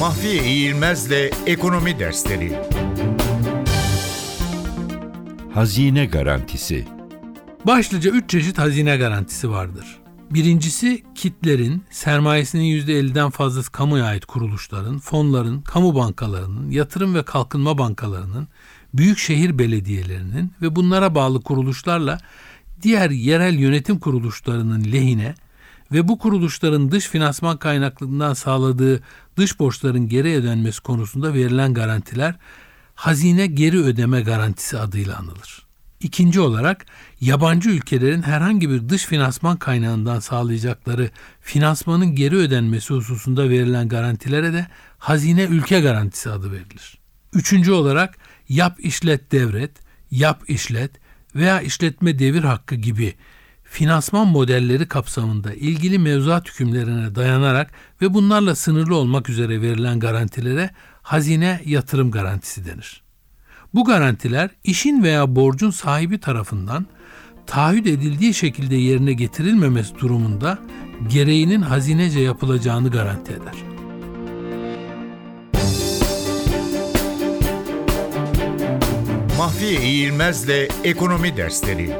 Mahfiye İğilmez'le Ekonomi Dersleri Hazine garantisi. Başlıca 3 çeşit hazine garantisi vardır. Birincisi kitlerin, sermayesinin %50'den fazlası kamuya ait kuruluşların, fonların, kamu bankalarının, yatırım ve kalkınma bankalarının, büyük şehir belediyelerinin ve bunlara bağlı kuruluşlarla diğer yerel yönetim kuruluşlarının lehine ve bu kuruluşların dış finansman kaynaklarından sağladığı dış borçların geri ödenmesi konusunda verilen garantiler hazine geri ödeme garantisi adıyla anılır. İkinci olarak yabancı ülkelerin herhangi bir dış finansman kaynağından sağlayacakları finansmanın geri ödenmesi hususunda verilen garantilere de hazine ülke garantisi adı verilir. Üçüncü olarak yap işlet devret, yap işlet veya işletme devir hakkı gibi finansman modelleri kapsamında ilgili mevzuat hükümlerine dayanarak ve bunlarla sınırlı olmak üzere verilen garantilere hazine yatırım garantisi denir. Bu garantiler işin veya borcun sahibi tarafından taahhüt edildiği şekilde yerine getirilmemesi durumunda gereğinin hazinece yapılacağını garanti eder. Mahfiye İğilmez'le Ekonomi Dersleri